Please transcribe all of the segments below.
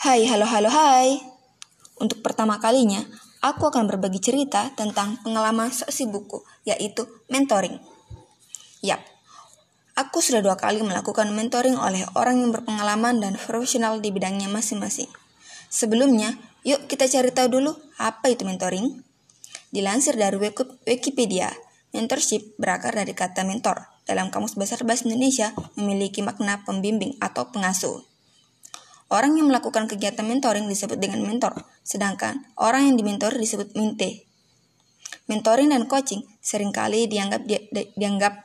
Hai, halo, halo, hai. Untuk pertama kalinya, aku akan berbagi cerita tentang pengalaman seksi buku, yaitu mentoring. Yap, aku sudah dua kali melakukan mentoring oleh orang yang berpengalaman dan profesional di bidangnya masing-masing. Sebelumnya, yuk kita cari tahu dulu apa itu mentoring. Dilansir dari Wikipedia, mentorship berakar dari kata mentor. Dalam Kamus Besar Bahasa Indonesia memiliki makna pembimbing atau pengasuh. Orang yang melakukan kegiatan mentoring disebut dengan mentor, sedangkan orang yang dimentori disebut mente. Mentoring dan coaching sering kali dianggap di, di, dianggap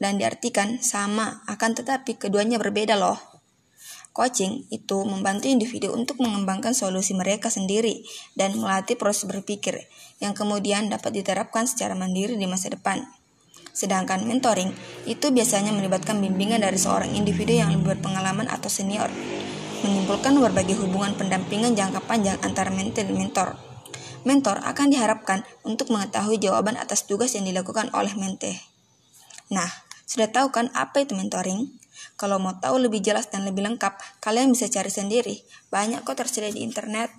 dan diartikan sama, akan tetapi keduanya berbeda loh. Coaching itu membantu individu untuk mengembangkan solusi mereka sendiri dan melatih proses berpikir yang kemudian dapat diterapkan secara mandiri di masa depan. Sedangkan mentoring itu biasanya melibatkan bimbingan dari seorang individu yang lebih berpengalaman atau senior menimbulkan berbagai hubungan pendampingan jangka panjang antara mente dan mentor. Mentor akan diharapkan untuk mengetahui jawaban atas tugas yang dilakukan oleh mente. Nah, sudah tahu kan apa itu mentoring? Kalau mau tahu lebih jelas dan lebih lengkap, kalian bisa cari sendiri. Banyak kok tersedia di internet.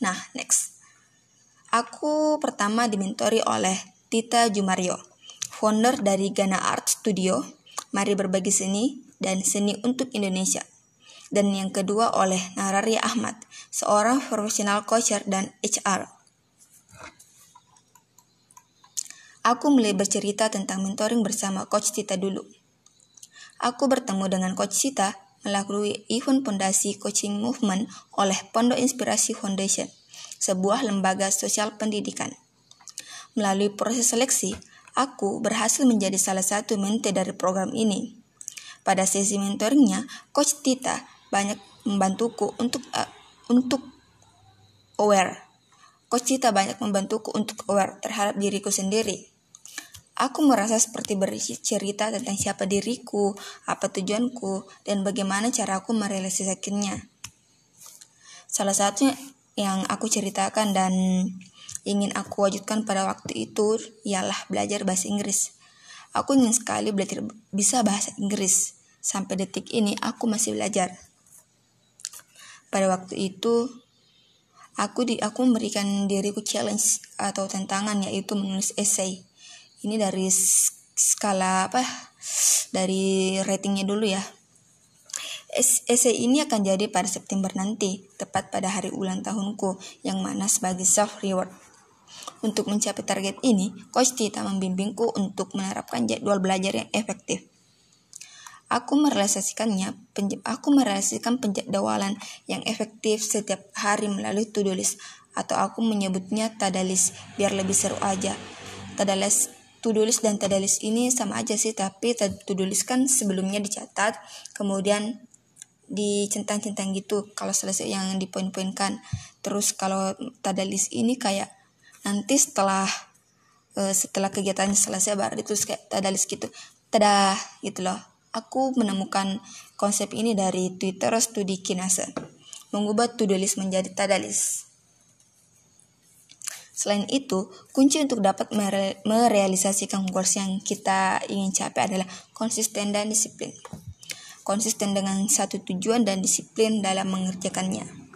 Nah, next. Aku pertama dimentori oleh Tita Jumario, founder dari Ghana Art Studio. Mari berbagi seni dan seni untuk Indonesia dan yang kedua oleh Nararia Ahmad, seorang profesional coacher dan HR. Aku mulai bercerita tentang mentoring bersama Coach Tita dulu. Aku bertemu dengan Coach Tita melalui event Pondasi Coaching Movement oleh Pondok Inspirasi Foundation, sebuah lembaga sosial pendidikan. Melalui proses seleksi, aku berhasil menjadi salah satu mente dari program ini. Pada sesi mentoringnya, Coach Tita banyak membantuku untuk uh, untuk aware. Coach Cita banyak membantuku untuk aware terhadap diriku sendiri. Aku merasa seperti bercerita tentang siapa diriku, apa tujuanku, dan bagaimana cara aku merealisasikannya. Salah satunya yang aku ceritakan dan ingin aku wujudkan pada waktu itu ialah belajar bahasa Inggris. Aku ingin sekali belajar bisa bahasa Inggris. Sampai detik ini aku masih belajar. Pada waktu itu, aku di aku memberikan diriku challenge atau tantangan yaitu menulis essay. Ini dari skala apa? Dari ratingnya dulu ya. Essay ini akan jadi pada September nanti, tepat pada hari ulang tahunku, yang mana sebagai self reward. Untuk mencapai target ini, Coach Tita membimbingku untuk menerapkan jadwal belajar yang efektif. Aku merealisasikannya, aku merealisasikan penjadwalan yang efektif setiap hari melalui to-do list atau aku menyebutnya tadalis biar lebih seru aja. Tadalis to-do list dan tadalis ini sama aja sih, tapi to-do list kan sebelumnya dicatat, kemudian dicentang-centang gitu kalau selesai yang dipoin-poinkan. Terus kalau tadalis ini kayak nanti setelah uh, setelah kegiatan selesai baru itu kayak tadalis gitu. Tada gitu loh Aku menemukan konsep ini dari Twitter Studi Kinase, mengubah to-do list menjadi tadalis. Selain itu, kunci untuk dapat mere merealisasikan goals yang kita ingin capai adalah konsisten dan disiplin. Konsisten dengan satu tujuan dan disiplin dalam mengerjakannya.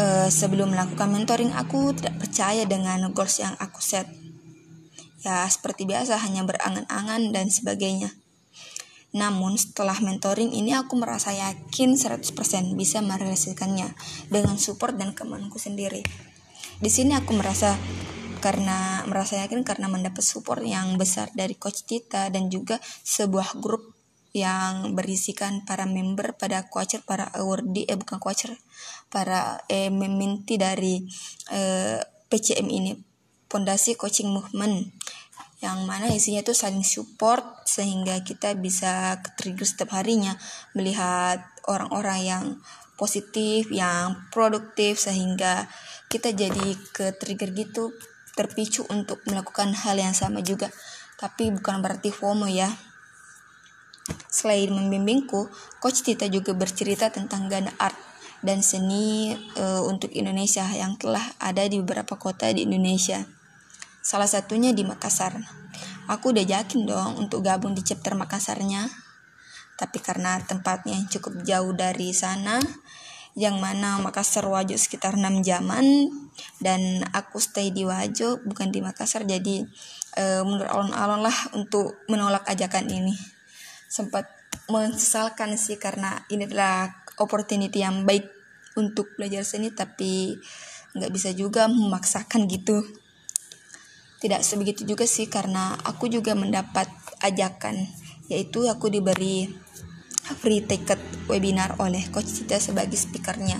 Uh, sebelum melakukan mentoring, aku tidak percaya dengan goals yang aku set. Ya, seperti biasa, hanya berangan-angan dan sebagainya. Namun setelah mentoring ini aku merasa yakin 100% bisa merealisasikannya dengan support dan kemampuanku sendiri. Di sini aku merasa karena merasa yakin karena mendapat support yang besar dari coach Tita dan juga sebuah grup yang berisikan para member pada coacher para awardee eh bukan coacher para eh meminti dari eh, PCM ini Pondasi Coaching Movement yang mana isinya tuh saling support sehingga kita bisa trigger setiap harinya melihat orang-orang yang positif, yang produktif sehingga kita jadi ke trigger gitu terpicu untuk melakukan hal yang sama juga. Tapi bukan berarti FOMO ya. Selain membimbingku, Coach Tita juga bercerita tentang Gana Art dan seni uh, untuk Indonesia yang telah ada di beberapa kota di Indonesia. Salah satunya di Makassar. Aku udah yakin dong untuk gabung di chapter Makassarnya. tapi karena tempatnya cukup jauh dari sana yang mana Makassar Wajo sekitar 6 jaman dan aku stay di Wajo bukan di Makassar jadi e, menurut alon-alon lah untuk menolak ajakan ini sempat menyesalkan sih karena ini adalah opportunity yang baik untuk belajar seni tapi nggak bisa juga memaksakan gitu. Tidak sebegitu juga sih karena aku juga mendapat ajakan yaitu aku diberi free ticket webinar oleh Coach Cita sebagai speakernya.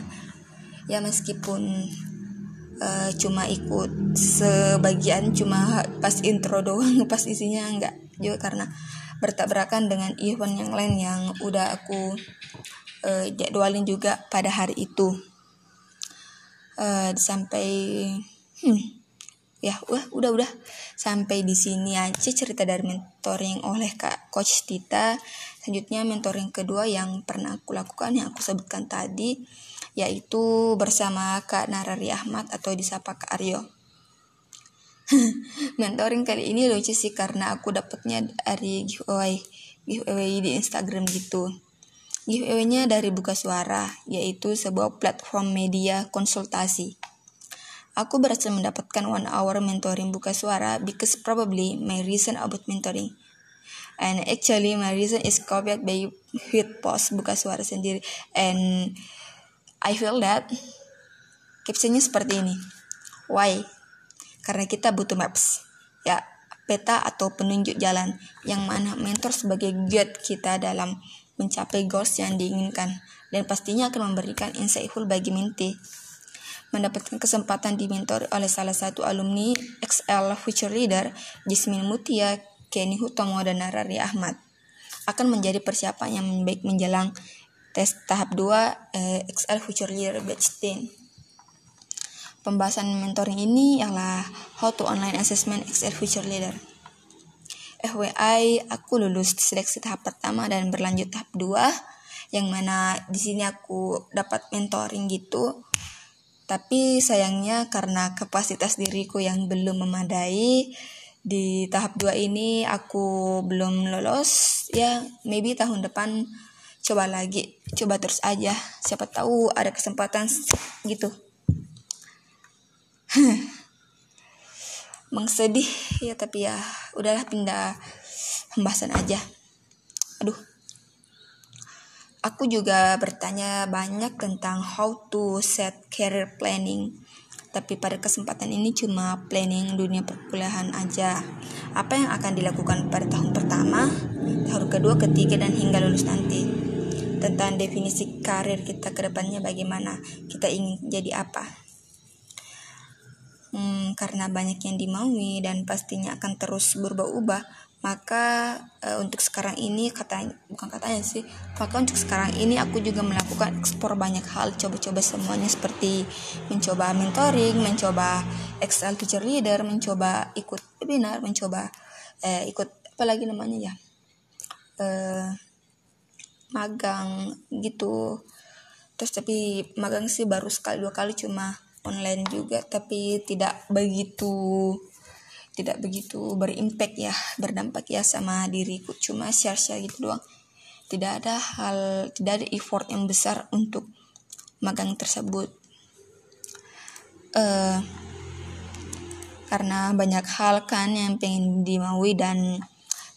Ya meskipun uh, cuma ikut sebagian cuma pas intro doang pas isinya nggak juga karena bertabrakan dengan event yang lain yang udah aku uh, jadwalin juga pada hari itu. Uh, sampai hmm, ya wah udah udah. Sampai di sini aja cerita dari mentoring oleh kak coach Tita. Selanjutnya mentoring kedua yang pernah aku lakukan yang aku sebutkan tadi yaitu bersama kak Narari Ahmad atau disapa kak Aryo mentoring kali ini lucu sih karena aku dapatnya dari giveaway giveaway di Instagram gitu. Giveaway-nya dari Buka Suara yaitu sebuah platform media konsultasi. Aku berhasil mendapatkan one hour mentoring Buka Suara because probably my reason about mentoring. And actually my reason is covered by hit post Buka Suara sendiri. And I feel that captionnya seperti ini. Why karena kita butuh maps ya peta atau penunjuk jalan yang mana mentor sebagai guide kita dalam mencapai goals yang diinginkan dan pastinya akan memberikan insightful bagi mentee mendapatkan kesempatan dimentor oleh salah satu alumni XL Future Leader Jasmine Mutia, Kenny Hutomo, dan Narari Ahmad akan menjadi persiapan yang baik menjelang tes tahap 2 eh, XL Future Leader Batch 10. Pembahasan mentoring ini adalah How to Online Assessment XL Future Leader. FYI, aku lulus seleksi tahap pertama dan berlanjut tahap 2 yang mana di sini aku dapat mentoring gitu. Tapi sayangnya karena kapasitas diriku yang belum memadai di tahap 2 ini aku belum lolos ya maybe tahun depan coba lagi coba terus aja siapa tahu ada kesempatan gitu Emang sedih ya tapi ya udahlah pindah pembahasan aja. Aduh. Aku juga bertanya banyak tentang how to set career planning. Tapi pada kesempatan ini cuma planning dunia perkuliahan aja. Apa yang akan dilakukan pada tahun pertama, tahun kedua, ketiga, dan hingga lulus nanti. Tentang definisi karir kita ke depannya bagaimana, kita ingin jadi apa hmm, karena banyak yang dimaui dan pastinya akan terus berubah-ubah maka uh, untuk sekarang ini katanya bukan katanya sih maka untuk sekarang ini aku juga melakukan ekspor banyak hal coba-coba semuanya seperti mencoba mentoring mencoba Excel teacher leader mencoba ikut webinar mencoba uh, ikut apa lagi namanya ya uh, magang gitu. Terus tapi magang sih baru sekali dua kali cuma online juga tapi tidak begitu tidak begitu berimpact ya berdampak ya sama diriku. Cuma share-share gitu doang. Tidak ada hal tidak ada effort yang besar untuk magang tersebut. Uh, karena banyak hal kan yang pengen dimaui dan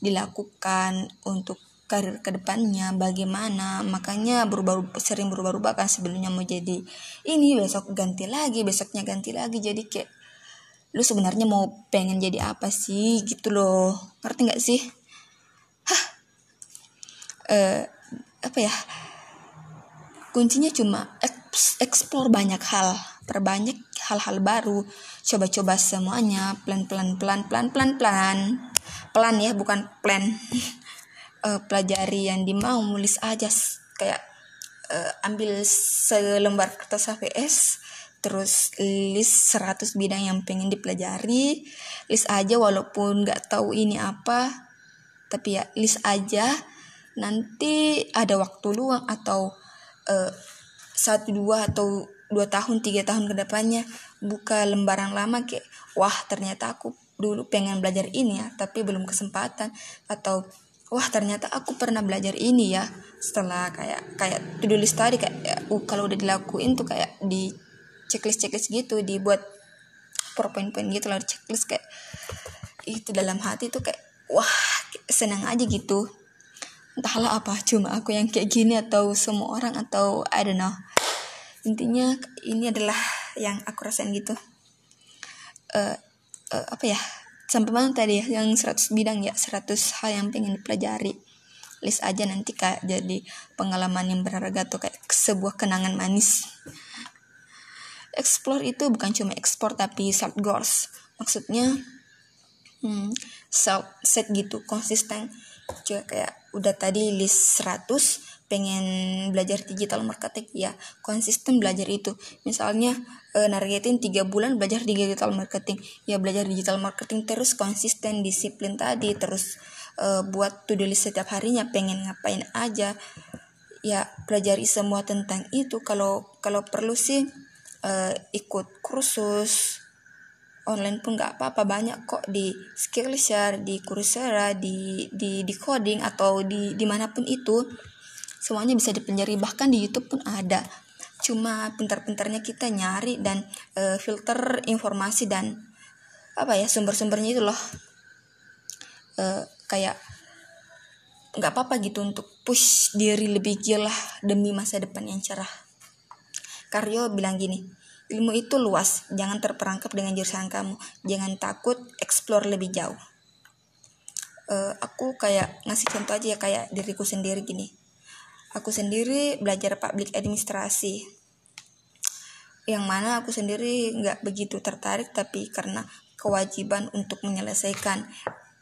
dilakukan untuk karir ke depannya bagaimana? Makanya berubah sering berubah-ubah kan sebelumnya mau jadi ini besok ganti lagi besoknya ganti lagi. Jadi kayak lu sebenarnya mau pengen jadi apa sih? Gitu loh. Ngerti nggak sih? Hah? Uh, apa ya? Kuncinya cuma explore banyak hal perbanyak hal-hal baru. Coba-coba semuanya pelan-pelan pelan-pelan pelan-pelan pelan ya bukan plan uh, pelajari yang dimau nulis aja kayak uh, ambil selembar kertas HVS terus list 100 bidang yang pengen dipelajari list aja walaupun nggak tahu ini apa tapi ya list aja. Nanti ada waktu luang atau uh, satu dua atau dua tahun tiga tahun ke depannya buka lembaran lama kayak wah ternyata aku dulu pengen belajar ini ya tapi belum kesempatan atau wah ternyata aku pernah belajar ini ya. Setelah kayak kayak to-do list tadi kayak uh, kalau udah dilakuin tuh kayak di checklist checklist gitu dibuat per poin-poin gitu lah checklist kayak itu dalam hati tuh kayak wah senang aja gitu. Entahlah apa cuma aku yang kayak gini atau semua orang atau I don't know. Intinya ini adalah yang aku rasain gitu. Uh, uh, apa ya sampai mana tadi ya yang 100 bidang ya 100 hal yang pengen dipelajari. List aja nanti kayak jadi pengalaman yang berharga tuh kayak sebuah kenangan manis. Explore itu bukan cuma ekspor tapi self goals maksudnya hmm, self set gitu konsisten. Juga kayak udah tadi list 100 pengen belajar digital marketing ya konsisten belajar itu. Misalnya e, nargetin tiga bulan belajar digital marketing. Ya belajar digital marketing terus konsisten disiplin tadi terus uh, buat to do list setiap harinya pengen ngapain aja. Ya pelajari semua tentang itu. Kalau kalau perlu sih uh, ikut kursus online pun nggak apa-apa. Banyak kok di Skillshare di Coursera di di di coding atau di di mana pun itu semuanya bisa dipelajari bahkan di YouTube pun ada cuma pintar-pintarnya kita nyari dan uh, filter informasi dan apa ya sumber-sumbernya itu loh uh, kayak nggak apa-apa gitu untuk push diri lebih gila demi masa depan yang cerah. Karyo bilang gini, ilmu itu luas, jangan terperangkap dengan jurusan kamu, jangan takut explore lebih jauh. Uh, aku kayak ngasih contoh aja ya kayak diriku sendiri gini. Aku sendiri belajar public administrasi, yang mana aku sendiri nggak begitu tertarik tapi karena kewajiban untuk menyelesaikan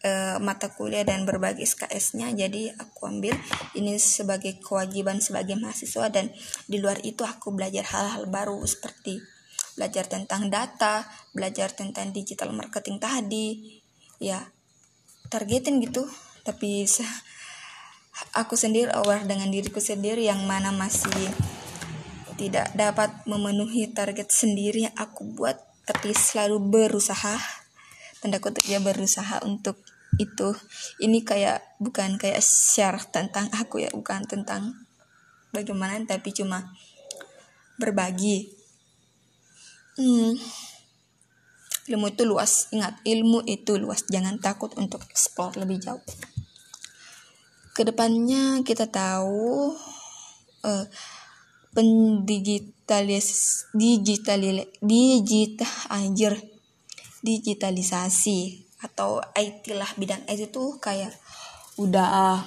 uh, mata kuliah dan berbagai SKS-nya jadi aku ambil ini sebagai kewajiban sebagai mahasiswa dan di luar itu aku belajar hal-hal baru seperti belajar tentang data, belajar tentang digital marketing tadi. Ya, targetin gitu. Tapi aku sendiri aware dengan diriku sendiri yang mana masih tidak dapat memenuhi target sendiri yang aku buat tapi selalu berusaha tanda kutip ya berusaha untuk itu. Ini kayak bukan kayak share tentang aku ya bukan tentang bagaimana tapi cuma berbagi. Hmm, ilmu itu luas ingat ilmu itu luas. Jangan takut untuk explore lebih jauh ke depannya kita tahu uh, pendigitalis digital digital anjir digitalisasi atau IT lah bidang IT tuh kayak udah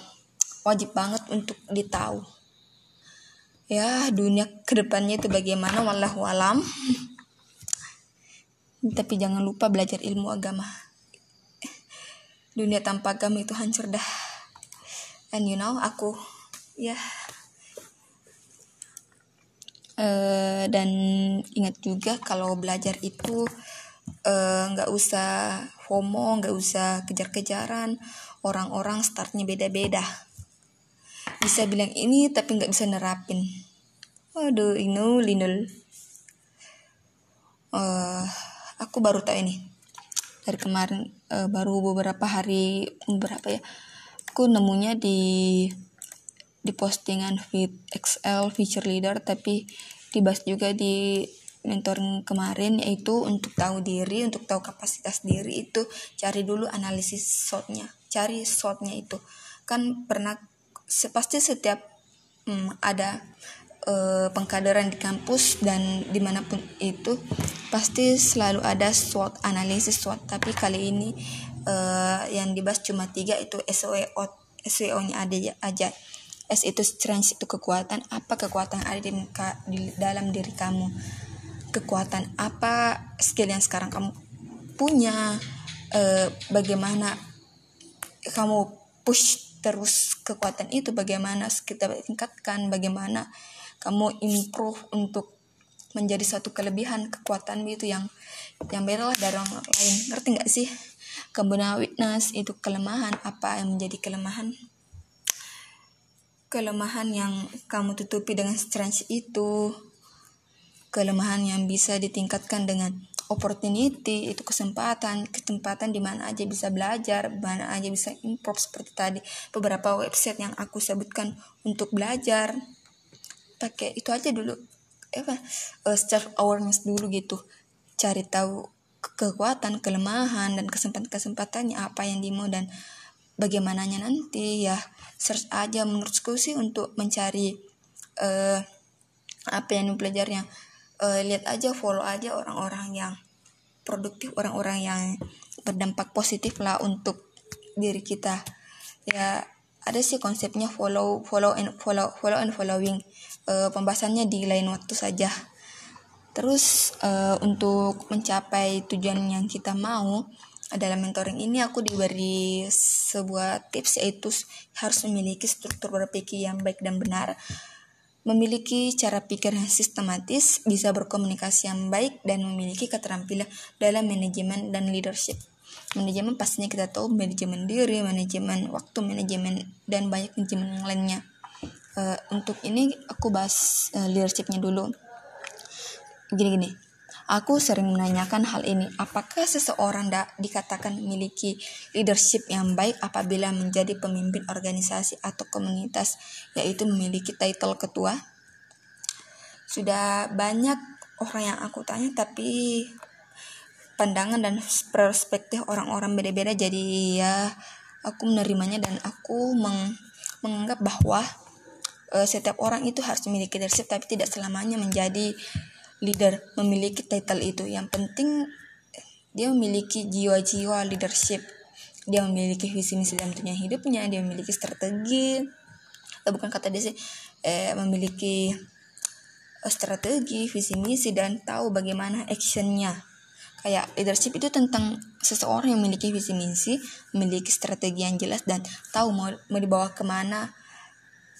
wajib banget untuk ditahu. Ya dunia ke depannya itu bagaimana wallahu alam. Tapi jangan lupa belajar ilmu agama. Dunia tanpa agama itu hancur dah and you know aku ya. Uh, dan ingat juga kalau belajar itu Eh, nggak uh, usah FOMO nggak usah kejar-kejaran. Orang-orang startnya beda-beda. Bisa bilang ini tapi nggak bisa nerapin. Waduh ini linul uh, aku baru tahu ini. Dari kemarin uh, baru beberapa hari berapa ya aku nemunya di di postingan feed XL feature leader tapi dibahas juga di mentoring kemarin yaitu untuk tahu diri untuk tahu kapasitas diri itu cari dulu analisis shotnya cari shotnya itu. Kan pernah pasti setiap hmm, ada uh, pengkaderan di kampus dan di mana pun itu pasti selalu ada SWOT analisis SWOT tapi kali ini uh, yang dibahas cuma tiga itu SWO SWO nya ada aja. S itu strength itu kekuatan. Apa kekuatan ada di, di dalam diri kamu? Kekuatan apa? Skill yang sekarang kamu punya? E, bagaimana kamu push terus kekuatan itu? Bagaimana kita tingkatkan? Bagaimana kamu improve untuk menjadi satu kelebihan kekuatan itu yang yang beda lah dari orang lain? Ngerti nggak sih kemudian witness itu kelemahan. Apa yang menjadi kelemahan? Kelemahan yang kamu tutupi dengan strength itu. Kelemahan yang bisa ditingkatkan dengan opportunity itu kesempatan. Kesempatan di mana aja bisa belajar mana aja bisa improve. Seperti tadi beberapa website yang aku sebutkan untuk belajar. Pakai itu aja dulu. Apa? Uh, self awareness dulu gitu. Cari tahu kekuatan kelemahan dan kesempatan kesempatannya apa yang dimau dan bagaimananya nanti ya. Search aja menurutku sih untuk mencari uh, apa yang belajarnya uh, lihat aja follow aja orang-orang yang produktif orang-orang yang berdampak positif lah untuk diri kita. Ya ada sih konsepnya follow follow and follow follow and following uh, pembahasannya di lain waktu saja terus uh, untuk mencapai tujuan yang kita mau dalam mentoring ini aku diberi sebuah tips yaitu harus memiliki struktur berpikir yang baik dan benar memiliki cara pikir yang sistematis, bisa berkomunikasi yang baik, dan memiliki keterampilan dalam manajemen dan leadership. Manajemen pastinya kita tahu manajemen diri, manajemen waktu, manajemen dan banyak manajemen lainnya. Uh, untuk ini aku bahas uh, leadershipnya dulu. Gini-gini, Aku sering menanyakan hal ini, apakah seseorang da dikatakan memiliki leadership yang baik apabila menjadi pemimpin organisasi atau komunitas, yaitu memiliki title ketua? Sudah banyak orang yang aku tanya, tapi pandangan dan perspektif orang-orang beda-beda, jadi ya aku menerimanya dan aku meng menganggap bahwa uh, setiap orang itu harus memiliki leadership, tapi tidak selamanya menjadi leader memiliki title itu. Yang penting dia memiliki jiwa-jiwa leadership. Dia memiliki visi misi dalam dunia hidupnya dia memiliki strategi. Eh, bukan kata dia sih eh, memiliki eh, strategi visi misi dan tahu bagaimana actionnya. Kayak leadership itu tentang seseorang yang memiliki visi misi memiliki strategi yang jelas dan tahu mau mau dibawa ke mana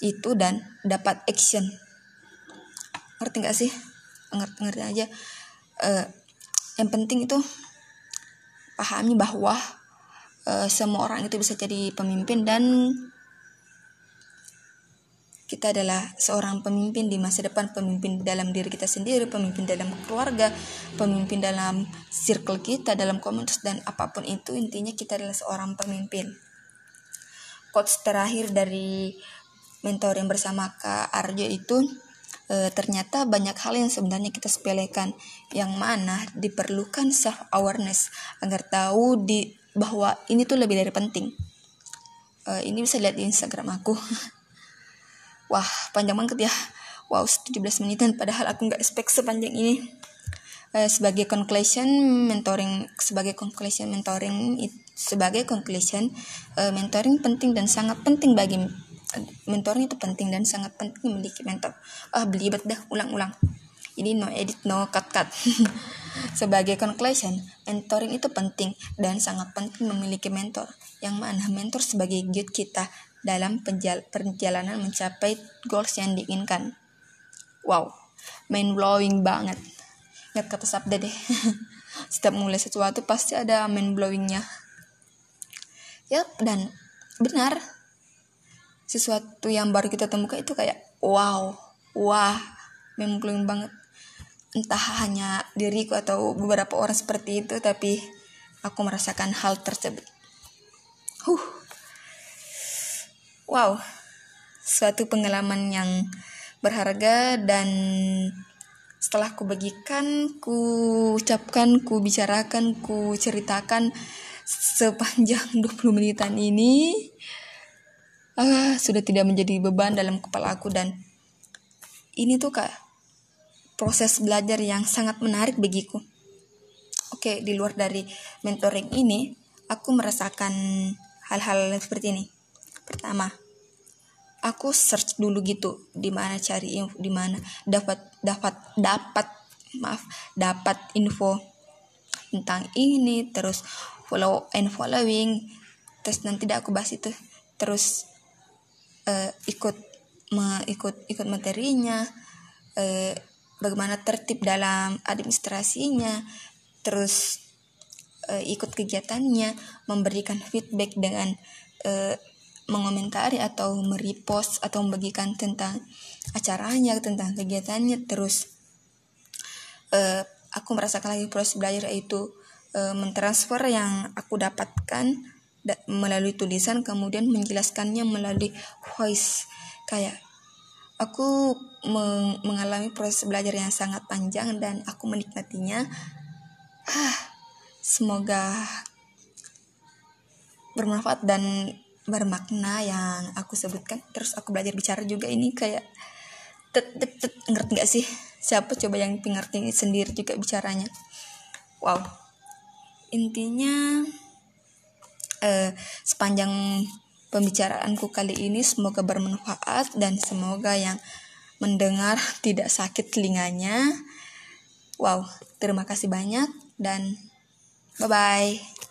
itu dan dapat action. Ngerti gak sih ngerti-ngerti aja uh, yang penting itu pahami bahwa uh, semua orang itu bisa jadi pemimpin dan kita adalah seorang pemimpin di masa depan, pemimpin dalam diri kita sendiri, pemimpin dalam keluarga, pemimpin dalam circle kita, dalam komunitas dan apa pun itu intinya kita adalah seorang pemimpin. Quotes terakhir dari mentor yang bersama Kak Arjo itu e, ternyata banyak hal yang sebenarnya kita sepelekan. Yang mana diperlukan self awareness agar tahu di bahwa ini tuh lebih dari penting. E, ini bisa lihat di Instagram aku. Wah panjang banget ya. Wow 17 menitan padahal aku nggak expect sepanjang ini. E, sebagai conclusion mentoring sebagai conclusion mentoring sebagai conclusion mentoring penting dan sangat penting bagi mentoring itu penting dan sangat penting memiliki mentor. Ah belibet dah ulang-ulang. Ini no edit no cut cut sebagai conclusion mentoring itu penting dan sangat penting memiliki mentor. Yang mana mentor sebagai guide kita dalam perjalanan mencapai goals yang diinginkan. Wow mind blowing banget. Ingat kata sabda deh. Setiap mulai sesuatu pasti ada mind blowingnya. Yep dan benar sesuatu yang baru kita temukan itu kayak wow wah memblowing banget. Entah hanya diriku atau beberapa orang seperti itu tapi aku merasakan hal tersebut. Huh. Wow. Suatu pengalaman yang berharga dan setelah ku bagikan, ku ucapkan, ku bicarakan, ku ceritakan sepanjang 20 menitan ini ah, sudah tidak menjadi beban dalam kepala aku dan ini tuh kak proses belajar yang sangat menarik bagiku. Oke, di luar dari mentoring ini, aku merasakan hal-hal seperti ini. Pertama, aku search dulu gitu di mana cari info, di mana dapat dapat dapat maaf dapat info tentang ini terus follow and following terus nanti aku bahas itu terus uh, ikut me, ikut ikut materinya uh, bagaimana tertib dalam administrasinya terus uh, ikut kegiatannya memberikan feedback dengan uh, mengomentari atau merepost atau membagikan tentang acaranya tentang kegiatannya terus uh, aku merasakan lagi proses belajar yaitu e, mentransfer yang aku dapatkan da melalui tulisan kemudian menjelaskannya melalui voice. Kayak aku meng mengalami proses belajar yang sangat panjang dan aku menikmatinya. Ah semoga bermanfaat dan bermakna yang aku sebutkan. Terus aku belajar bicara juga ini kayak tet tet, tet ngerti gak sih? Siapa coba yang ngerti sendiri juga bicaranya? Wow. Intinya eh, sepanjang pembicaraanku kali ini semoga bermanfaat dan semoga yang mendengar tidak sakit telinganya. Wow terima kasih banyak dan bye bye